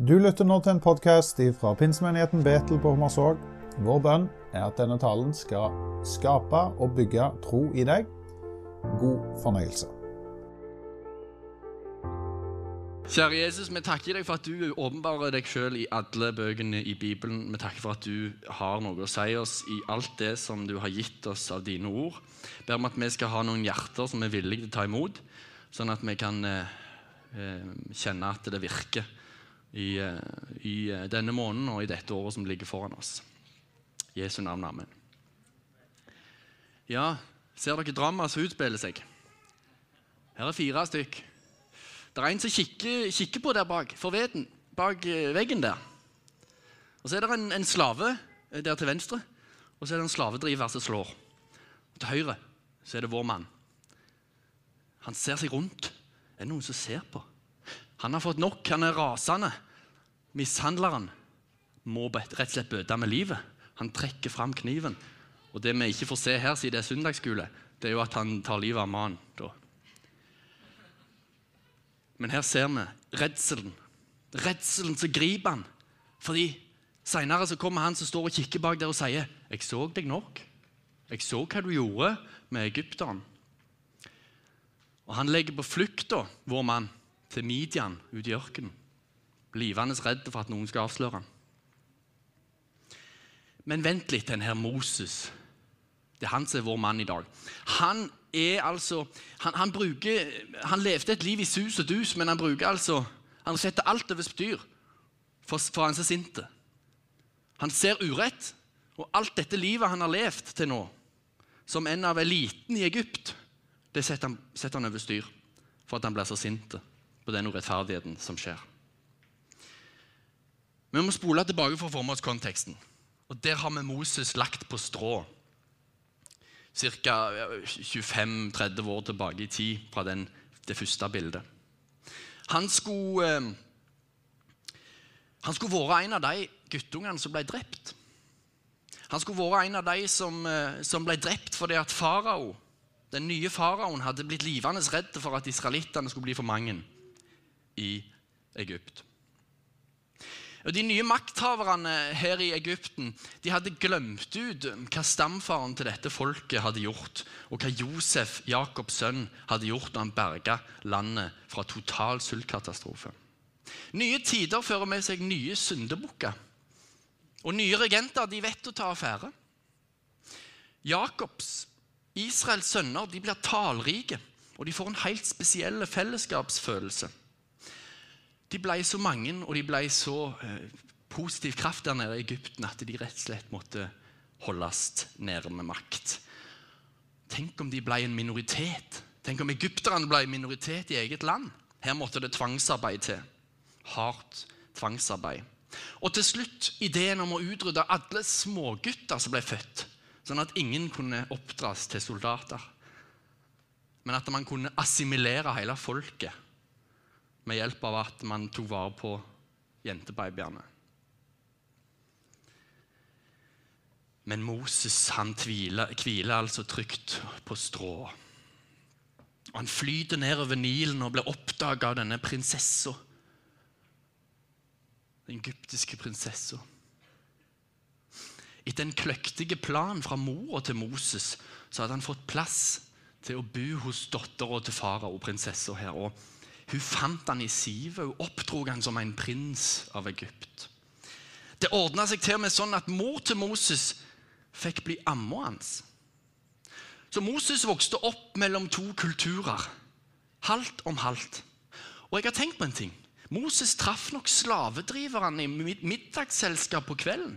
Du lytter nå til en podkast fra pinsemenigheten Betel på Hommersåk. Vår bønn er at denne talen skal skape og bygge tro i deg. God fornøyelse. Kjære Jesus, vi takker deg for at du åpenbarer deg sjøl i alle bøkene i Bibelen. Vi takker for at du har noe å si oss i alt det som du har gitt oss av dine ord. Ber om at vi skal ha noen hjerter som er villige til å ta imot, sånn at vi kan eh, eh kjenne at det virker i, eh, i eh, denne måneden og i dette året som ligger foran oss. Jesu navn, amen. Ja, ser dere dramaet som utspiller seg? Her er fire stykk. Det er en som kikker, kikker på der bak, forveden, bak eh, veggen der. Og Så er det en, en, slave der til venstre, og så er det en slavedriver som slår. Og til høyre så er det vår mann. Han ser seg rundt. Er det noen som ser på? Han har fått nok. Han er rasende. Mishandleren må rett og slett bøte med livet. Han trekker fram kniven. Og det vi ikke får se her siden det er søndagsskole, det er jo at han tar livet av mannen. Men her ser vi redselen. Redselen som griper han. Fordi Seinere kommer han som står og kikker bak der og sier, 'Jeg så deg nok. Jeg så hva du gjorde med egypteren.' Og Han legger på flukta, vår mann, til Midian ute i ørkenen. Livende redd for at noen skal avsløre ham. Men vent litt, den her Moses. Det er han som er vår mann i dag. Han er altså Han, han, bruker, han levde et liv i sus og dus, men han bruker altså Han setter alt over styr for, for han er sinte. Han ser urett, og alt dette livet han har levd til nå, som en av eliten i Egypt, det setter han, setter han over styr for at han blir så sint på den urettferdigheten som skjer. Vi må spole tilbake for å få med oss konteksten. Og Der har vi Moses lagt på strå. Ca. 25-30 år tilbake i tid fra den, det første bildet. Han skulle, eh, han skulle vært en av de guttungene som ble drept. Han skulle vært en av de som, eh, som ble drept fordi at farao, den nye faraoen hadde blitt livende redd for at israelittene skulle bli for mange i Egypt. Og De nye makthaverne her i Egypten de hadde glemt ut hva stamfaren til dette folket hadde gjort, og hva Josef, Jakobs sønn, hadde gjort da han berga landet fra total sultkatastrofe. Nye tider fører med seg nye syndebukker. Og nye regenter de vet å ta affære. Jakobs, Israels sønner, de blir talrike, og de får en helt spesiell fellesskapsfølelse. De ble så mange, og de ble så eh, positiv kraft der nede i Egypten at de rett og slett måtte holdes nede med makt. Tenk om de ble en minoritet. Tenk om egypterne ble en minoritet i eget land. Her måtte det tvangsarbeid til. Hardt tvangsarbeid. Og til slutt ideen om å utrydde alle smågutter som ble født, sånn at ingen kunne oppdras til soldater. Men at man kunne assimilere hele folket med hjelp av at man tok vare på jentebabyene. Men Moses han tviler, hviler altså trygt på strå. Og Han flyter nedover Nilen og blir oppdaga av denne prinsessa. Den egyptiske prinsessa. Etter en kløktig plan fra mora til Moses så hadde han fått plass til å bo hos dattera til farao, prinsessa her. Og hun fant han i sivet. Hun oppdrog han som en prins av Egypt. Det ordna seg til og med sånn at mor til Moses fikk bli amma hans. Så Moses vokste opp mellom to kulturer. Halvt om halvt. Og jeg har tenkt på en ting. Moses traff nok slavedriverne i middagsselskap på kvelden.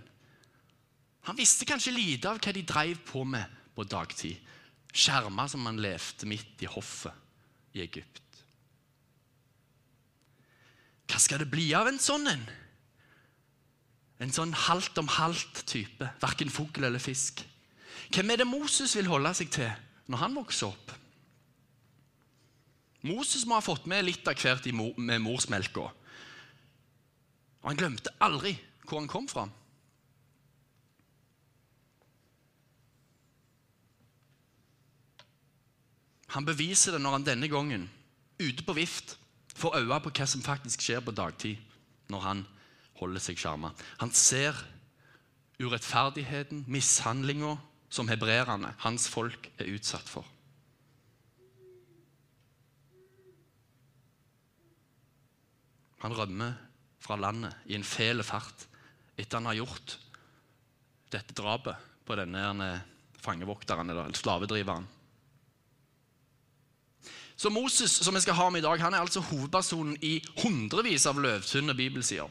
Han visste kanskje lite av hva de drev på med på dagtid. Skjerma som han levde midt i hoffet i Egypt. Hva skal det bli av en sånn en? En sånn halvt om halvt type. Verken fugl eller fisk. Hvem er det Moses vil holde seg til når han vokser opp? Moses må ha fått med litt av hvert med morsmelka. Og han glemte aldri hvor han kom fra. Han beviser det når han denne gangen, ute på vift, får øye på hva som faktisk skjer på dagtid når han holder seg skjerma. Han ser urettferdigheten, mishandlinga, som hebreerne, hans folk, er utsatt for. Han rømmer fra landet i en fæl fart etter han har gjort dette drapet på denne fangevokteren eller slavedriveren. Så Moses som vi skal ha med i dag, han er altså hovedpersonen i hundrevis av løvtynne bibelsider.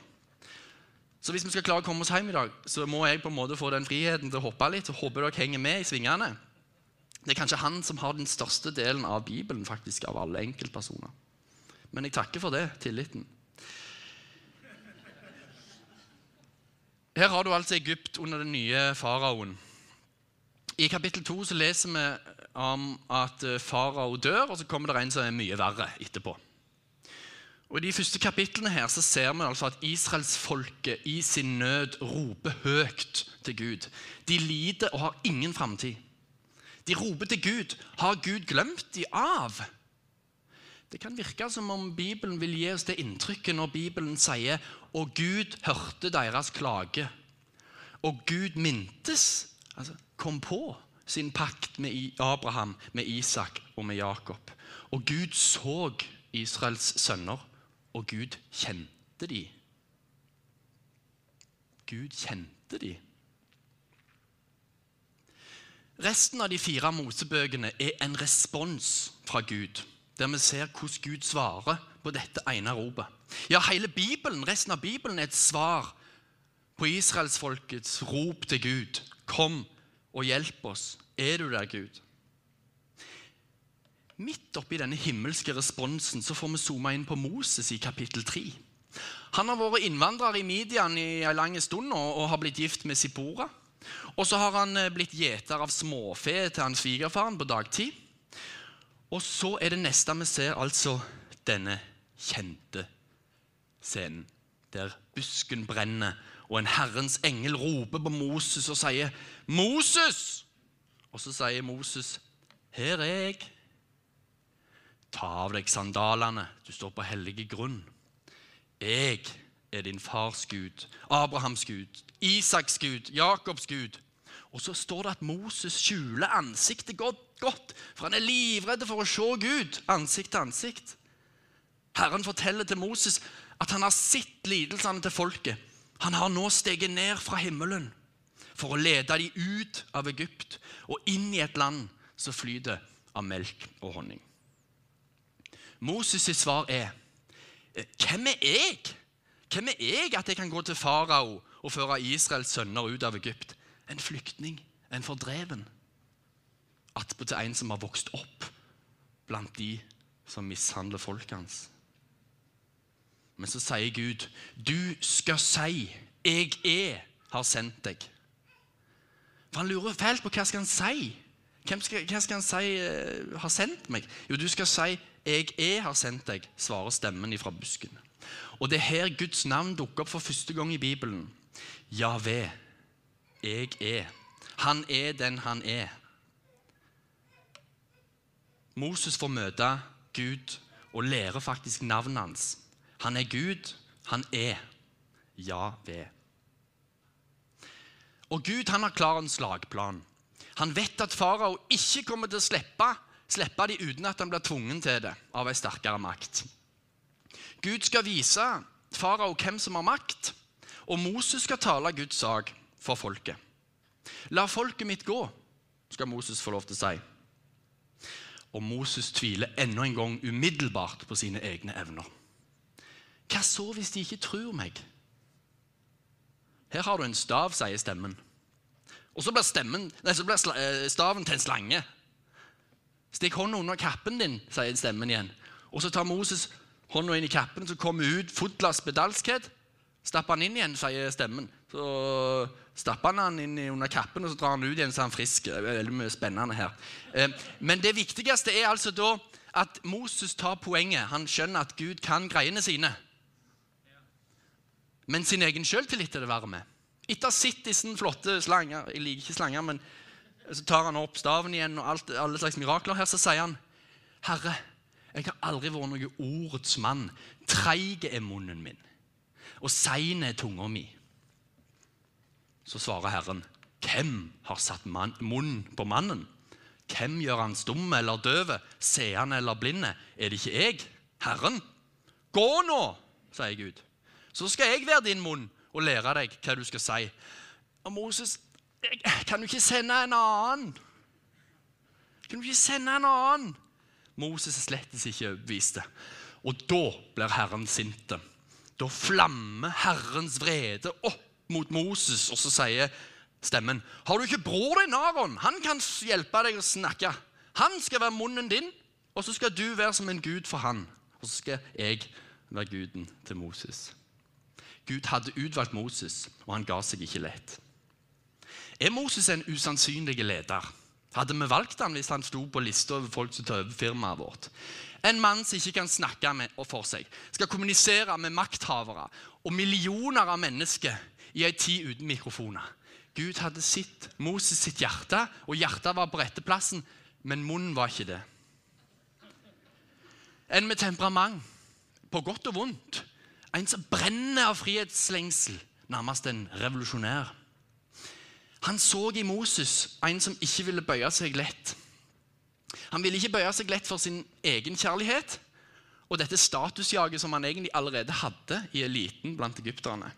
Så hvis vi skal klare å komme oss hjem i dag, så må jeg på en måte få den friheten til å hoppe litt. og håper dere henger med i svingene. Det er kanskje han som har den største delen av Bibelen faktisk, av alle enkeltpersoner. Men jeg takker for det, tilliten. Her har du altså Egypt under den nye faraoen. I kapittel 2 så leser vi om at eh, farao dør, og så kommer det en som er mye verre etterpå. Og I de første kapitlene her så ser vi altså at israelsfolket i sin nød roper høyt til Gud. De lider og har ingen framtid. De roper til Gud. Har Gud glemt de av? Det kan virke som om Bibelen vil gi oss det inntrykket når Bibelen sier og Gud hørte deres klage. Og Gud mintes, altså kom på sin pakt med Abraham, med Isak og med Jakob. Og Gud så Israels sønner, og Gud kjente de. Gud kjente de. Resten av de fire Mosebøkene er en respons fra Gud, der vi ser hvordan Gud svarer på dette ene ropet. Ja, hele Bibelen, resten av Bibelen er et svar på israelsfolkets rop til Gud. Kom og hjelp oss. Er du der, Gud? Midt oppi denne himmelske responsen så får vi zooma inn på Moses i kapittel 3. Han har vært innvandrer i Midian i en lang stund og, og har blitt gift med Sipora. Og så har han eh, blitt gjeter av småfe til hans svigerfaren på dagtid. Og så er det neste vi ser, altså denne kjente scenen. Der busken brenner, og en Herrens engel roper på Moses og sier, 'Moses!' Og så sier Moses, 'Her er jeg.' Ta av deg sandalene, du står på hellige grunn. Jeg er din fars Gud, Abrahams Gud, Isaks Gud, Jakobs Gud. Og så står det at Moses skjuler ansiktet godt, godt for han er livredd for å se Gud ansikt til ansikt. Herren forteller til Moses at han har sett lidelsene til folket. Han har nå steget ned fra himmelen for å lede dem ut av Egypt og inn i et land som flyter av melk og honning. Moses' svar er Hvem er jeg? Hvem er jeg at jeg kan gå til farao og føre Israels sønner ut av Egypt? En flyktning, en fordreven. Attpåtil en som har vokst opp blant de som mishandler folket hans. Men så sier Gud, 'Du skal si, jeg er, har sendt deg'. For Han lurer fælt på hva skal han si. Hvem skal, hva skal han si uh, har sendt meg? Jo, du skal si 'Jeg er, har sendt deg', svarer stemmen ifra busken. Og Det er her Guds navn dukker opp for første gang i Bibelen. Javé, jeg er. Han er den han er. Moses får møte Gud og lærer faktisk navnet hans. Han er Gud. Han er Javé. Og Gud han har klar en slagplan. Han vet at farao ikke kommer til å slippe, slippe de uten at han blir tvungen til det av en sterkere makt. Gud skal vise farao hvem som har makt, og Moses skal tale Guds sak for folket. La folket mitt gå, skal Moses få lov til å si. Og Moses tviler enda en gang umiddelbart på sine egne evner. Hva så hvis de ikke tror meg? Her har du en stav, sier stemmen. Og så blir, stemmen, nei, så blir eh, staven til en slange. Stikk hånda under kappen din, sier stemmen igjen. Og så tar Moses hånda inn i kappen, så kommer ut fotla spedalskhet. Stapper han inn igjen, sier stemmen. Så stapper han han inn under kappen, og så drar han ut igjen så er han frisk. Veldig mye spennende her. Eh, men det viktigste er altså da at Moses tar poenget. Han skjønner at Gud kan greiene sine. Men sin egen sjøltillit er det verre med. Etter å ha sett disse flotte slanger Jeg liker ikke slanger, men så tar han opp staven igjen og alt, alle slags mirakler her, så sier han Herre, jeg har aldri vært noen ordets mann. Treig er munnen min. og sein er tunga mi. Så svarer Herren, hvem har satt man, munn på mannen? Hvem gjør han stum eller døv, seende eller blinde? Er det ikke jeg, Herren? Gå nå, sier Gud. Så skal jeg være din munn og lære deg hva du skal si. Og Moses, kan du ikke sende en annen? Kan du ikke sende en annen? Moses er slettes ikke overbevist. Og da blir Herren sinte. Da flammer Herrens vrede opp mot Moses, og så sier stemmen Har du ikke bror din Aron? Han kan hjelpe deg å snakke. Han skal være munnen din, og så skal du være som en gud for han. Og så skal jeg være guden til Moses. Gud hadde utvalgt Moses, og han ga seg ikke lett. Er Moses en usannsynlig leder? Hadde vi valgt han hvis han sto på lista over folk som tar over firmaet vårt? En mann som ikke kan snakke med og for seg, skal kommunisere med makthavere og millioner av mennesker i ei tid uten mikrofoner. Gud hadde sitt, Moses sitt hjerte, og hjertet var på rette plassen, men munnen var ikke det. En med temperament, på godt og vondt. En som brenner av frihetslengsel, nærmest en revolusjonær. Han så i Moses en som ikke ville bøye seg lett. Han ville ikke bøye seg lett for sin egen kjærlighet og dette statusjaget som han egentlig allerede hadde i eliten blant egypterne.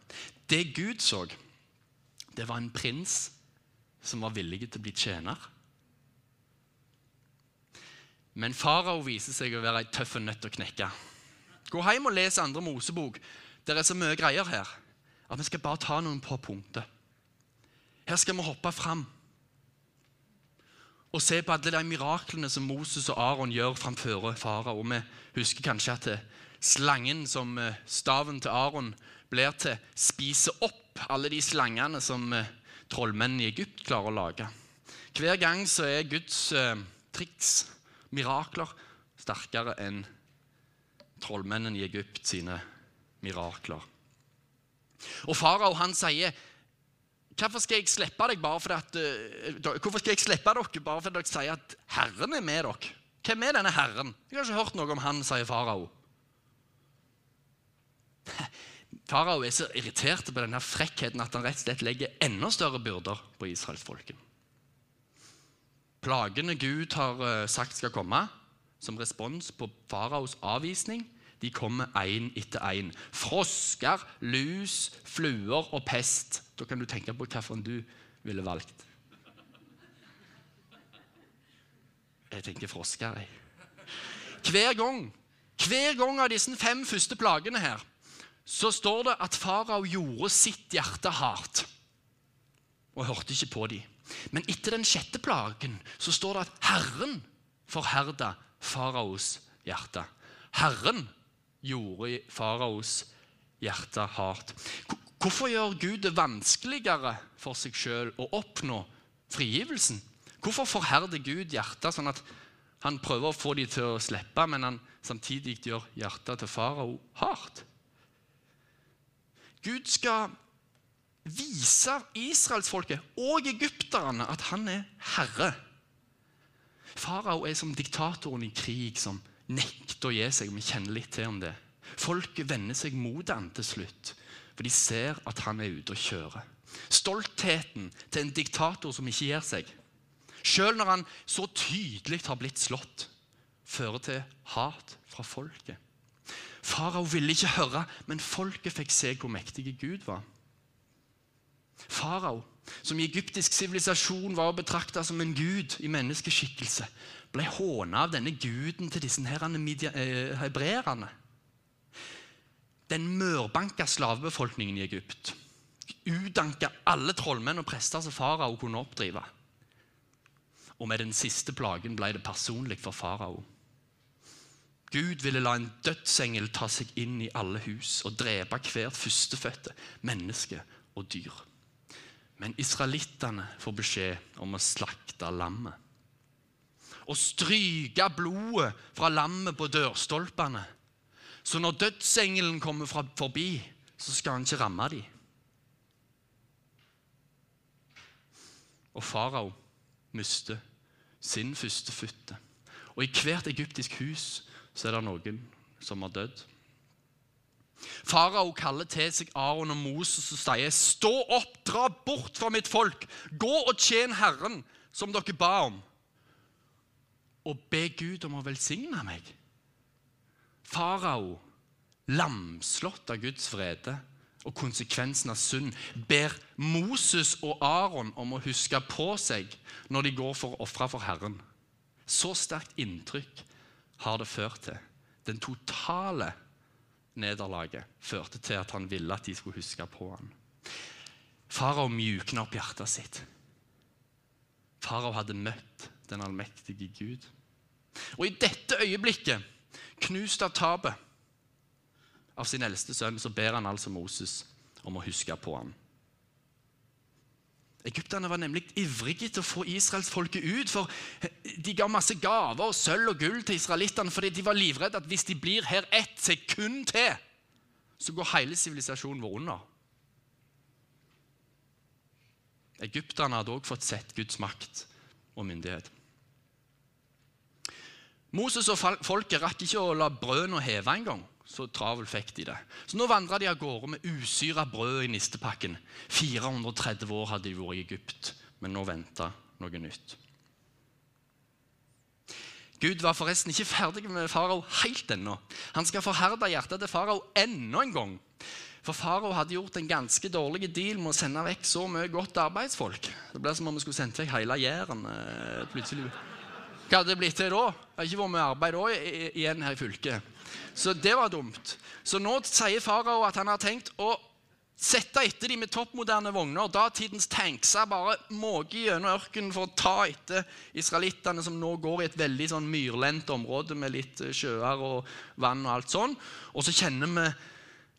Det Gud så, det var en prins som var villig til å bli tjener. Men farao viser seg å være ei tøff nøtt å knekke. Gå hjem og les andre Mosebok. Det er så mye greier her at vi skal bare ta noen på punkter. Her skal vi hoppe fram og se på alle de miraklene som Moses og Aron gjør framfor farao. Vi husker kanskje at slangen som eh, staven til Aron blir til, spiser opp alle de slangene som eh, trollmennene i Egypt klarer å lage. Hver gang så er Guds eh, triks, mirakler, sterkere enn trollmennene i Egypt sine mirakler. Og farao han sier Hvorfor skal jeg slippe deg bare fordi at, uh, hvorfor skal jeg slippe dere bare fordi dere sier at Herren er med dere? Hvem er denne Herren? Jeg har ikke hørt noe om han, sier farao. Farao er så irritert på denne frekkheten at han rett og slett legger enda større byrder på israelsfolket. Plagene Gud har uh, sagt skal komme, som respons på faraos avvisning, de kommer én etter én. Frosker, lus, fluer og pest. Da kan du tenke på hvilken du ville valgt. Jeg tenker frosker, jeg. Hver gang, hver gang av disse fem første plagene her, så står det at farao gjorde sitt hjerte hardt og hørte ikke på dem. Men etter den sjette plagen så står det at Herren forherda faraos hjerte. Herren gjorde faraos hjerte hardt. Hvorfor gjør Gud det vanskeligere for seg sjøl å oppnå frigivelsen? Hvorfor forherder Gud hjertet sånn at han prøver å få dem til å slippe, men han samtidig gjør hjertet til farao hardt? Gud skal vise israelsfolket og egypterne at han er herre. Farao er som diktatoren i krig som nekter å gi seg. Vi kjenner litt til om det. Folket vender seg mot han til slutt, for de ser at han er ute og kjører. Stoltheten til en diktator som ikke gir seg, sjøl når han så tydelig har blitt slått, fører til hat fra folket. Farao ville ikke høre, men folket fikk se hvor mektige Gud var. Farao, som i egyptisk sivilisasjon var å betrakte som en gud i menneskeskikkelse, ble håna av denne guden til disse eh, hebreerne. Den mørbanka slavebefolkningen i Egypt. Utdanka alle trollmenn og prester som farao kunne oppdrive. Og med den siste plagen ble det personlig for farao. Gud ville la en dødsengel ta seg inn i alle hus og drepe hvert førstefødte menneske og dyr. Men israelittene får beskjed om å slakte lammet og stryke blodet fra lammet på dørstolpene. Så når dødsengelen kommer forbi, så skal han ikke ramme dem. Og farao mister sin førstefødte. Og i hvert egyptisk hus så er det noen som har dødd. Farao kaller til seg Aron og Moses og sier, 'Stå opp, dra bort fra mitt folk. Gå og tjen Herren, som dere ba om.' Og be Gud om å velsigne meg. Farao, lamslått av Guds vrede og konsekvensen av synd, ber Moses og Aron om å huske på seg når de går for å ofre for Herren. Så sterkt inntrykk har det ført til. Den totale nederlaget førte til at han ville at de skulle huske på ham. Farao mjukna opp hjertet sitt. Farao hadde møtt den allmektige Gud. Og i dette øyeblikket, knust av tapet av sin eldste sønn, så ber han altså Moses om å huske på ham. Egypterne var nemlig ivrige til å få israelsfolket ut. for De ga masse gaver og sølv og gull til israelittene fordi de var livredde at hvis de blir her ett sekund til, så går hele sivilisasjonen vår under. Egypterne hadde også fått sett Guds makt og myndighet. Moses og folket rakk ikke å la brødene heve engang. Så travel fikk de det. Så nå vandra de av gårde med usyra brød i nistepakken. 430 år hadde de vært i Egypt, men nå venta noe nytt. Gud var forresten ikke ferdig med farao helt ennå. Han skal forherde hjertet til farao enda en gang. For farao hadde gjort en ganske dårlig deal med å sende vekk så mye godt arbeidsfolk. Det ble som om vi skulle sendt vekk hele Jæren eh, plutselig. Hva hadde det blitt til da? Det har ikke vært mye arbeid da igjen her i fylket. Så det var dumt. Så nå sier farao at han har tenkt å sette etter dem med toppmoderne vogner. Datidens tankser bare måker gjennom ørkenen for å ta etter israelittene som nå går i et veldig sånn myrlendt område med litt eh, sjøer og vann og alt sånn. Og så kjenner vi,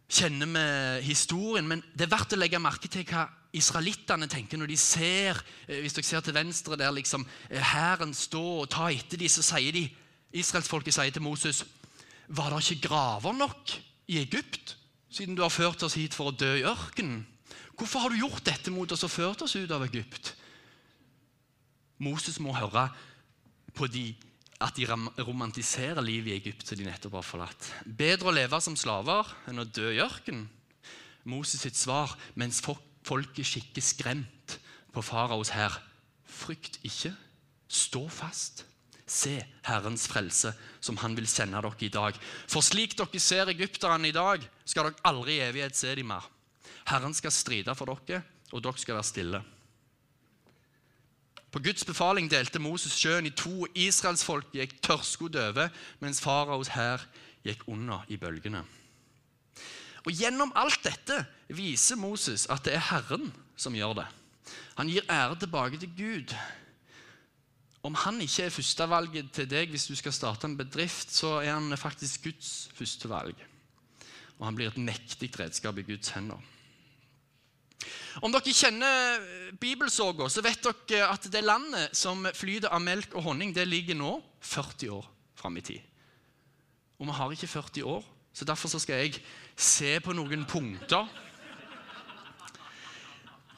kjenner vi historien, men det er verdt å legge merke til hva israelittene tenker når de ser eh, Hvis dere ser til venstre der liksom eh, hæren står og tar etter dem, så sier de Israelsfolket sier til Moses var det ikke graver nok i Egypt, siden du har ført oss hit for å dø i ørkenen? Hvorfor har du gjort dette mot oss og ført oss ut av Egypt? Moses må høre på de, at de romantiserer livet i Egypt som de nettopp har forlatt. Bedre å leve som slaver enn å dø i ørkenen. Moses sitt svar mens folket kikker skremt på faraos hær. Frykt ikke, stå fast. Se Herrens frelse, som han vil sende dere i dag. For slik dere ser egypterne i dag, skal dere aldri i evighet se dem mer. Herren skal stride for dere, og dere skal være stille. På Guds befaling delte Moses sjøen i to, og israelsfolket gikk tørrskodd over, mens faraos hær gikk under i bølgene. Og Gjennom alt dette viser Moses at det er Herren som gjør det. Han gir ære tilbake til Gud om han ikke er førstevalget til deg hvis du skal starte en bedrift, så er han faktisk Guds førstevalg. Og han blir et mektig redskap i Guds hender. Om dere kjenner bibelsorga, så vet dere at det landet som flyter av melk og honning, det ligger nå 40 år fram i tid. Og vi har ikke 40 år, så derfor så skal jeg se på noen punkter.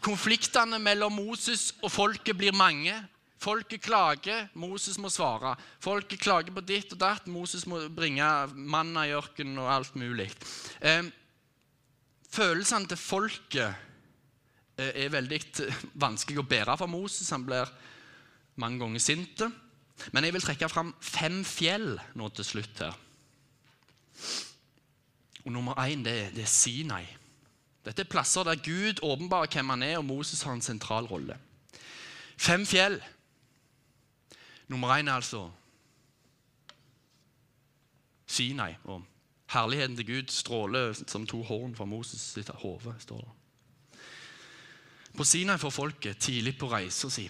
Konfliktene mellom Moses og folket blir mange. Folket klager, Moses må svare. Folket klager på ditt og datt, Moses må bringe manna i ørkenen og alt mulig. Eh, følelsene til folket er veldig vanskelig å bære for Moses. Han blir mange ganger sint. Men jeg vil trekke fram fem fjell nå til slutt her. Og Nummer én det, det er Sinai. Dette er plasser der Gud åpenbarer hvem han er, og Moses har en sentral rolle. Fem fjell. Nummer én er altså Sinai. Og herligheten til Gud stråler som to horn fra Moses sitt hode. står det. På Sinai får folket tidlig på reisa si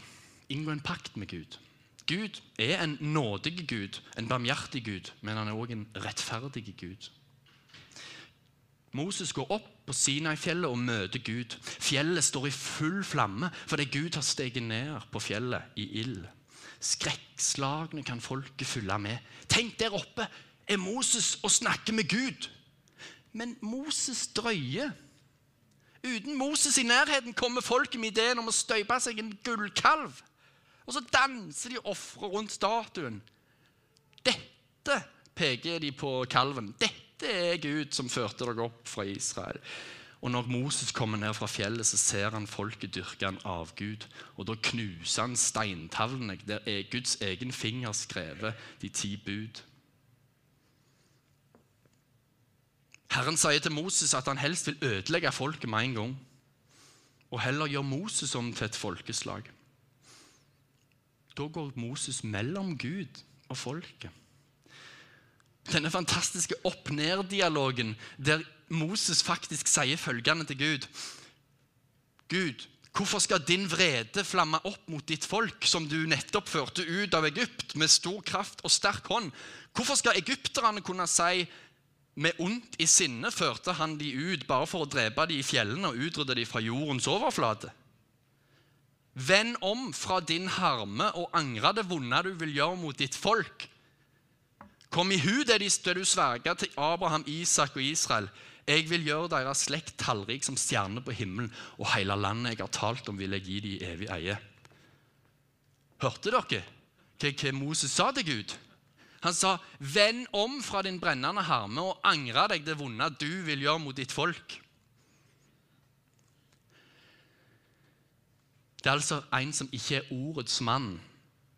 inngå en pakt med Gud. Gud er en nådig Gud, en barmhjertig Gud, men han er òg en rettferdig Gud. Moses går opp på Sinai-fjellet og møter Gud. Fjellet står i full flamme fordi Gud har steget ned på fjellet i ild. Skrekkslagne kan folket følge med. Tenk, der oppe er Moses og snakker med Gud. Men Moses drøyer. Uten Moses i nærheten kommer folket med ideen om å støype seg en gullkalv. Og så danser de ofre rundt statuen. Dette peker de på kalven. Dette er Gud som førte dere opp fra Israel'. Og når Moses kommer ned fra fjellet, så ser han folket dyrke en avgud. Og da knuser han steintavlene der er Guds egen finger skrevet de ti bud. Herren sier til Moses at han helst vil ødelegge folket med en gang. Og heller gjøre Moses om til et folkeslag. Da går Moses mellom Gud og folket. Denne fantastiske opp-ned-dialogen der Moses faktisk sier følgende til Gud. Gud, hvorfor skal din vrede flamme opp mot ditt folk, som du nettopp førte ut av Egypt med stor kraft og sterk hånd? Hvorfor skal egypterne kunne si med ondt i sinne førte han de ut bare for å drepe de i fjellene og utrydde de fra jordens overflate? Vend om fra din harme og angre det vonde du vil gjøre mot ditt folk. Kom i hu det du sverga til Abraham, Isak og Israel. Jeg vil gjøre deres slekt tallrik som stjerner på himmelen, og hele landet jeg har talt om, vil jeg gi de i evig eie. Hørte dere hva Moses sa til Gud? Han sa, 'Vend om fra din brennende harme og angre deg det vonde du vil gjøre mot ditt folk.' Det er altså en som ikke er ordets mann,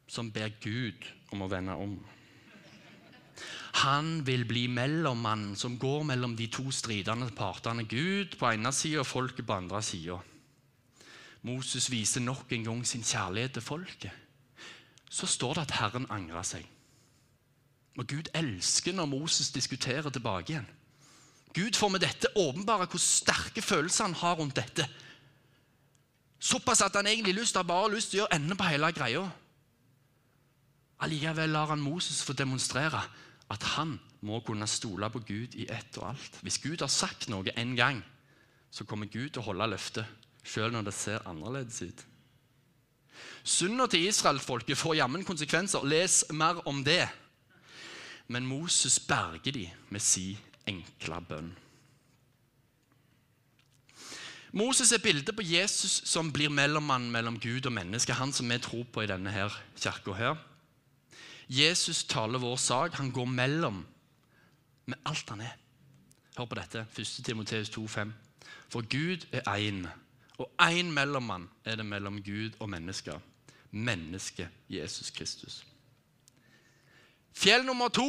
som ber Gud om å vende om. Han vil bli mellommannen som går mellom de to stridende partene. Gud på ene sida og folket på andre sida. Moses viser nok en gang sin kjærlighet til folket. Så står det at Herren angrer seg. Og Gud elsker når Moses diskuterer tilbake igjen. Gud får med dette åpenbare hvor sterke følelser han har rundt dette. Såpass at han egentlig lyst, har bare lyst til å gjøre ende på hele greia. Allikevel lar han Moses få demonstrere at han må kunne stole på Gud i ett og alt. Hvis Gud har sagt noe en gang, så kommer Gud til å holde løftet, selv når det ser annerledes ut. Synda til israelsfolket får jammen konsekvenser. Les mer om det. Men Moses berger de med si enkle bønn. Moses er bildet på Jesus som blir mellommann mellom Gud og menneske. Han som vi tror på i denne her kirka. Jesus taler vår sak. Han går mellom med alt han er. Hør på dette. 1. Timoteus 2,5. For Gud er én, og én mellommann er det mellom Gud og mennesker. Mennesket Jesus Kristus. Fjell nummer to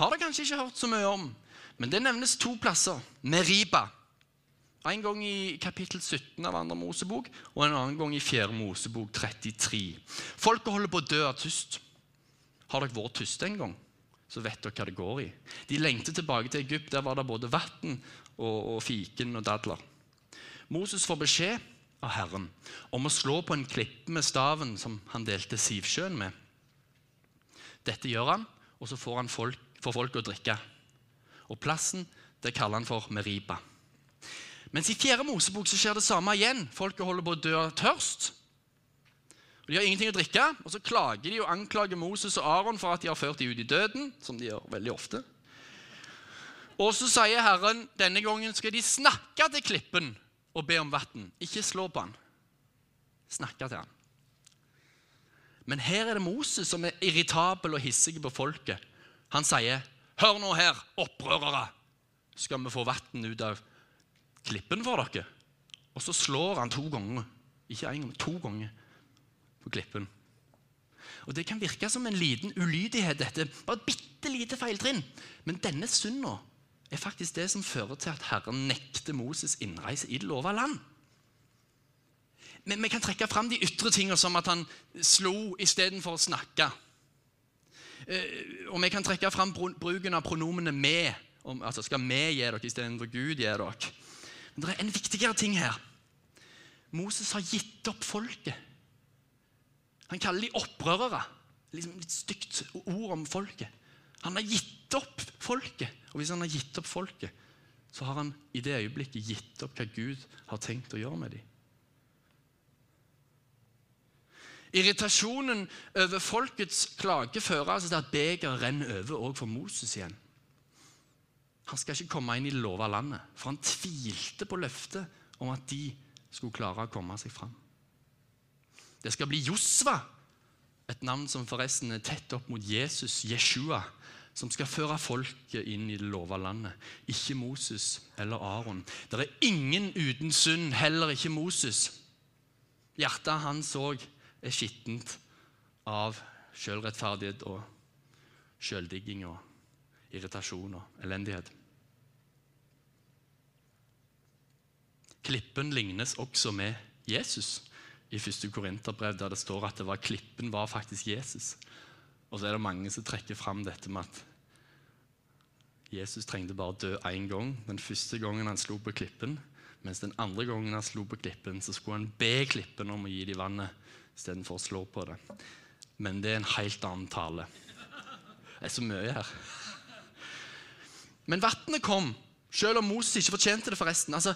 har dere kanskje ikke hørt så mye om, men det nevnes to plasser. Meriba. En gang i kapittel 17 av andre Mosebok, og en annen gang i 4. Mosebok 33. Folket holder på å dø av tyst. Har dere vært tyste en gang, så vet dere hva det går i. De lengter tilbake til Egypt. Der var det både vann og, og fiken og dadler. Moses får beskjed av Herren om å slå på en klippe med staven som han delte Sivsjøen med. Dette gjør han, og så får han folk, får folk å drikke. Og Plassen det kaller han for Meriba. Mens i fjerde Mosebok så skjer det samme igjen. Folket holder på å dø av tørst. Og De har ingenting å drikke, og så klager de og anklager Moses og Aron for at de har ført dem ut i døden, som de gjør veldig ofte. Og så sier Herren denne gangen skal de snakke til klippen og be om vann. Ikke slå på han. Snakke til han. Men her er det Moses som er irritabel og hissig på folket. Han sier, 'Hør nå her, opprørere! Skal vi få vann ut av klippen for dere?' Og så slår han to ganger. Ikke én gang, to ganger på klippen. Og Det kan virke som en liten ulydighet, dette, bare et bitte lite feiltrinn. Men denne synda er faktisk det som fører til at Herren nekter Moses innreise i det lova land. Men vi kan trekke fram de ytre tingene, som at han slo istedenfor å snakke. Eh, og vi kan trekke fram bruken av pronomene 'med'. altså Skal vi gi dere istedenfor Gud gi dere? Men det er en viktigere ting her. Moses har gitt opp folket. Han kaller de opprørere. Liksom litt stygt ord om folket. Han har gitt opp folket. Og hvis han har gitt opp folket, så har han i det øyeblikket gitt opp hva Gud har tenkt å gjøre med dem. Irritasjonen over folkets klage fører altså til at begeret renner over òg for Moses igjen. Han skal ikke komme inn i det lova landet, for han tvilte på løftet om at de skulle klare å komme seg fram. Det skal bli Josva, et navn som forresten er tett opp mot Jesus, Jeshua. som skal føre folket inn i det lova landet. Ikke Moses eller Aron. Det er ingen uten synd, heller ikke Moses. Hjertet hans òg er skittent av sjølrettferdighet og sjøldigging og irritasjon og elendighet. Klippen lignes også med Jesus i 1. Korinterbrev, der det står at det var, klippen var faktisk Jesus. Og så er det mange som trekker fram dette med at Jesus trengte bare dø én gang. Den første gangen han slo på klippen. Mens den andre gangen han slo på klippen, så skulle han be klippen om å gi dem vannet istedenfor å slå på det. Men det er en helt annen tale. Det er så mye her. Men vannet kom, selv om Moses ikke fortjente det. forresten. Altså,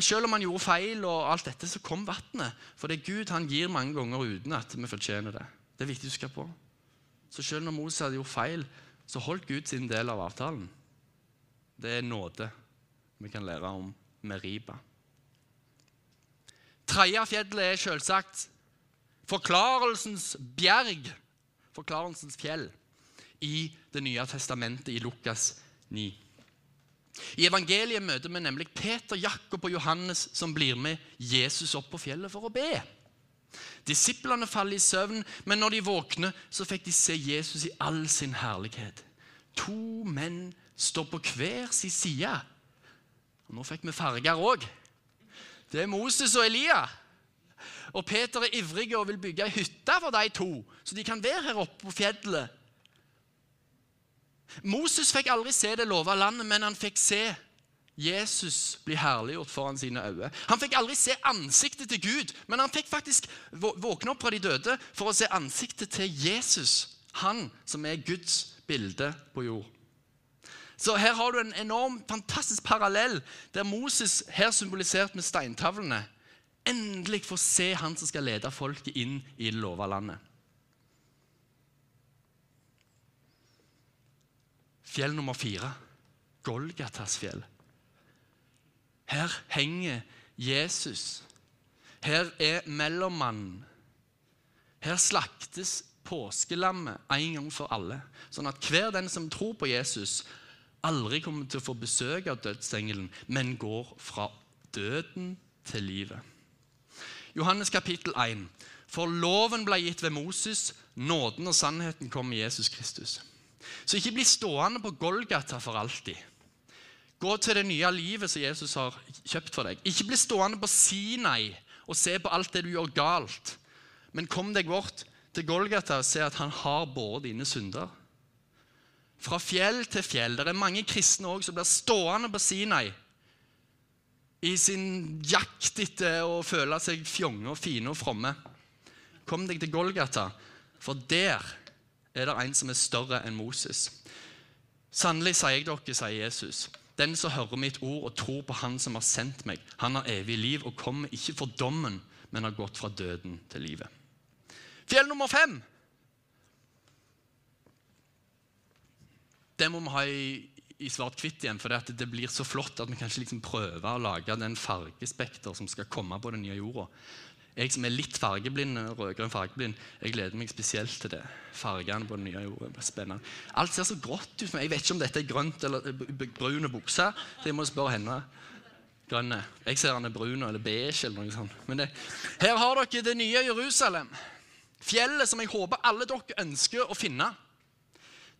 selv om han gjorde feil, og alt dette, så kom vannet. For det er Gud han gir mange ganger uten at vi fortjener det. Det er viktig å huske på. Så selv når Moses hadde gjort feil, så holdt Gud sin del av avtalen. Det er nåde vi kan lære om med Riba. Tredje fjellet er selvsagt forklarelsens bjerg, forklarelsens fjell, i Det nye testamentet i Lukas 9. I evangeliet møter vi nemlig Peter, Jakob og Johannes som blir med Jesus opp på fjellet for å be. Disiplene faller i søvn, men når de våkner, så fikk de se Jesus i all sin herlighet. To menn står på hver sin side. Og nå fikk vi farger òg. Det er Moses og Elia. Og Peter er ivrig og vil bygge ei hytte for de to, så de kan være her oppe på fjellet Moses fikk aldri se det lova landet, men han fikk se Jesus bli herliggjort foran sine øyne. Han fikk aldri se ansiktet til Gud, men han fikk faktisk våkne opp fra de døde for å se ansiktet til Jesus, han som er Guds bilde på jord. Så Her har du en enorm, fantastisk parallell, der Moses, her symbolisert med steintavlene, endelig få se han som skal lede folket inn i det lova landet. Fjell nummer fire Golgatas fjell. Her henger Jesus. Her er mellommannen. Her slaktes påskelammet en gang for alle, sånn at hver den som tror på Jesus, aldri kommer til å få besøk av dødsengelen, men går fra døden til livet. Johannes kapittel 1. For loven ble gitt ved Moses, nåden og sannheten kom med Jesus Kristus. Så ikke bli stående på Golgata for alltid. Gå til det nye livet som Jesus har kjøpt for deg. Ikke bli stående på Sinai og se på alt det du gjør galt. Men kom deg bort til Golgata og se at han har båret dine synder. Fra fjell til fjell. Det er mange kristne også som blir stående på Sinai i sin jakt etter å føle seg fjonge og fine og fromme. Kom deg til Golgata, for der er det en som er større enn Moses. Sannelig sier jeg dere, sier Jesus, den som hører mitt ord og tror på Han som har sendt meg, han har evig liv og kommer ikke for dommen, men har gått fra døden til livet. Fjell nummer fem. Det må vi ha i, i svart-hvitt igjen, for det, det, blir så flott at vi kan ikke liksom prøve å lage den fargespekter som skal komme på den nye jorda. Jeg som er litt fargeblind, rødgrønn fargeblind, jeg gleder meg spesielt til det. Fargene på den nye jorda. blir Spennende. Alt ser så grått ut. Jeg vet ikke om dette er grønt eller brun bukse. Må jeg spørre henne. Grønne. Jeg ser han er brun eller beige. eller noe sånt. Men det, her har dere det nye Jerusalem. Fjellet som jeg håper alle dere ønsker å finne.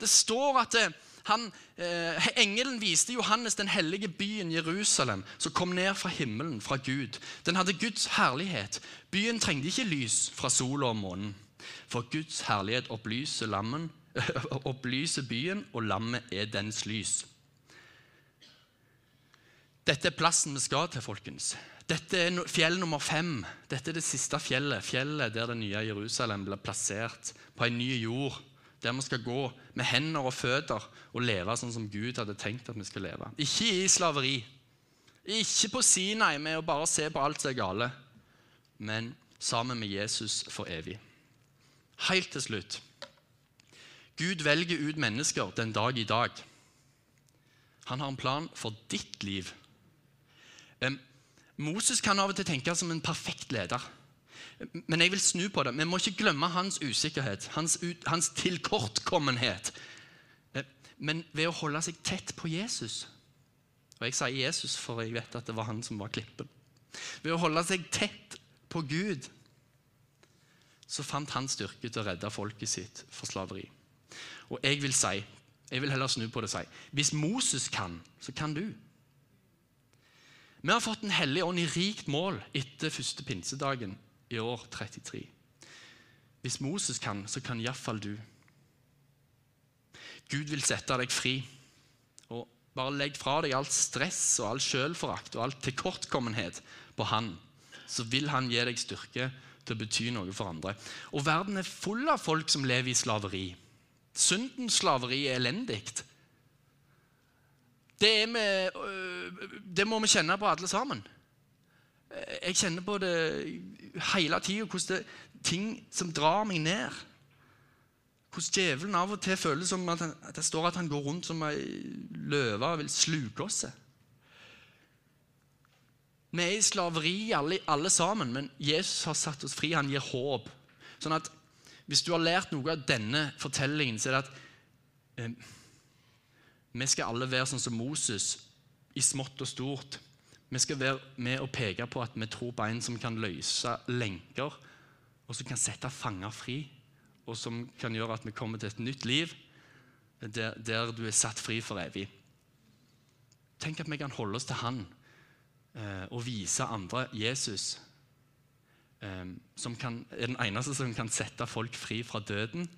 Det står at det, han, eh, engelen viste Johannes den hellige byen Jerusalem, som kom ned fra himmelen, fra Gud. Den hadde Guds herlighet. Byen trengte ikke lys fra sola og månen. For Guds herlighet opplyser, lammen, opplyser byen, og lammet er dens lys. Dette er plassen vi skal til, folkens. Dette er fjell nummer fem. Dette er det siste fjellet, fjellet der det nye Jerusalem blir plassert på en ny jord der vi skal gå med hender og føtter og leve sånn som Gud hadde tenkt at vi skal leve. Ikke i slaveri. Ikke på Sinai med å bare se på alt som er gale, men sammen med Jesus for evig. Helt til slutt. Gud velger ut mennesker den dag i dag. Han har en plan for ditt liv. Moses kan av og til tenke som en perfekt leder. Men jeg vil snu på det. Vi må ikke glemme hans usikkerhet, hans, hans tilkortkommenhet. Eh, men ved å holde seg tett på Jesus. Og jeg sier Jesus, for jeg vet at det var han som var klippen. Ved å holde seg tett på Gud så fant han styrke til å redde folket sitt for slaveri. Og jeg vil si, jeg vil heller snu på det og si hvis Moses kan, så kan du. Vi har fått Den hellige ånd i rikt mål etter første pinsedagen i år 33. Hvis Moses kan, så kan iallfall du. Gud vil sette deg fri. Og Bare legg fra deg alt stress og all sjølforakt og all tilkortkommenhet på Han. Så vil Han gi deg styrke til å bety noe for andre. Og verden er full av folk som lever i slaveri. Syndens slaveri er elendig. Det, øh, det, må vi kjenne på alle sammen. Jeg kjenner på det hele tida, hvordan det er ting som drar meg ned. Hvordan djevelen av og til føles som at, han, at det står at han går rundt som ei løve og vil sluke oss. Vi er i slaveri alle, alle, sammen, men Jesus har satt oss fri. Han gir håp. Sånn at Hvis du har lært noe av denne fortellingen, så er det at eh, vi skal alle være sånn som Moses, i smått og stort. Vi skal være med og peke på at vi tror på en som kan løse lenker, og som kan sette fanger fri, og som kan gjøre at vi kommer til et nytt liv der, der du er satt fri for evig. Tenk at vi kan holde oss til Han eh, og vise andre Jesus, eh, som kan, er den eneste som kan sette folk fri fra døden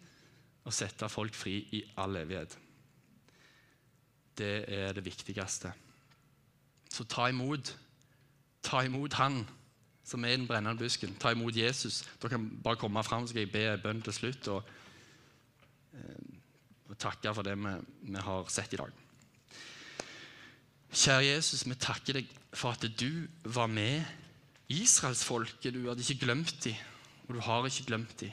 og sette folk fri i all evighet. Det er det viktigste. Så ta imot. Ta imot Han som er den brennende busken. Ta imot Jesus. Dere kan bare komme fram, så skal jeg be en bønn til slutt. Og, eh, og takke for det vi, vi har sett i dag. Kjære Jesus, vi takker deg for at du var med israelsfolket. Du hadde ikke glemt dem, og du har ikke glemt dem.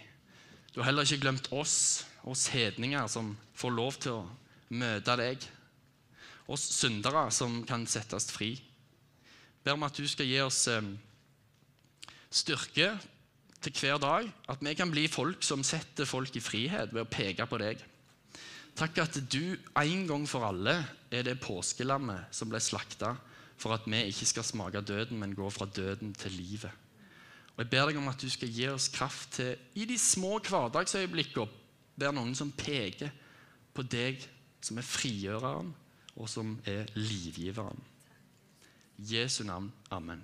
Du har heller ikke glemt oss, oss hedninger som får lov til å møte deg. Oss syndere som kan settes fri. Ber om at du skal gi oss eh, styrke til hver dag. At vi kan bli folk som setter folk i frihet ved å peke på deg. Takk at du en gang for alle er det påskelammet som ble slakta for at vi ikke skal smake døden, men gå fra døden til livet. Og Jeg ber deg om at du skal gi oss kraft til i de små hverdagsøyeblikkene være noen som peker på deg som er frigjøreren, og som er livgiveren. Jesu navn. Amen.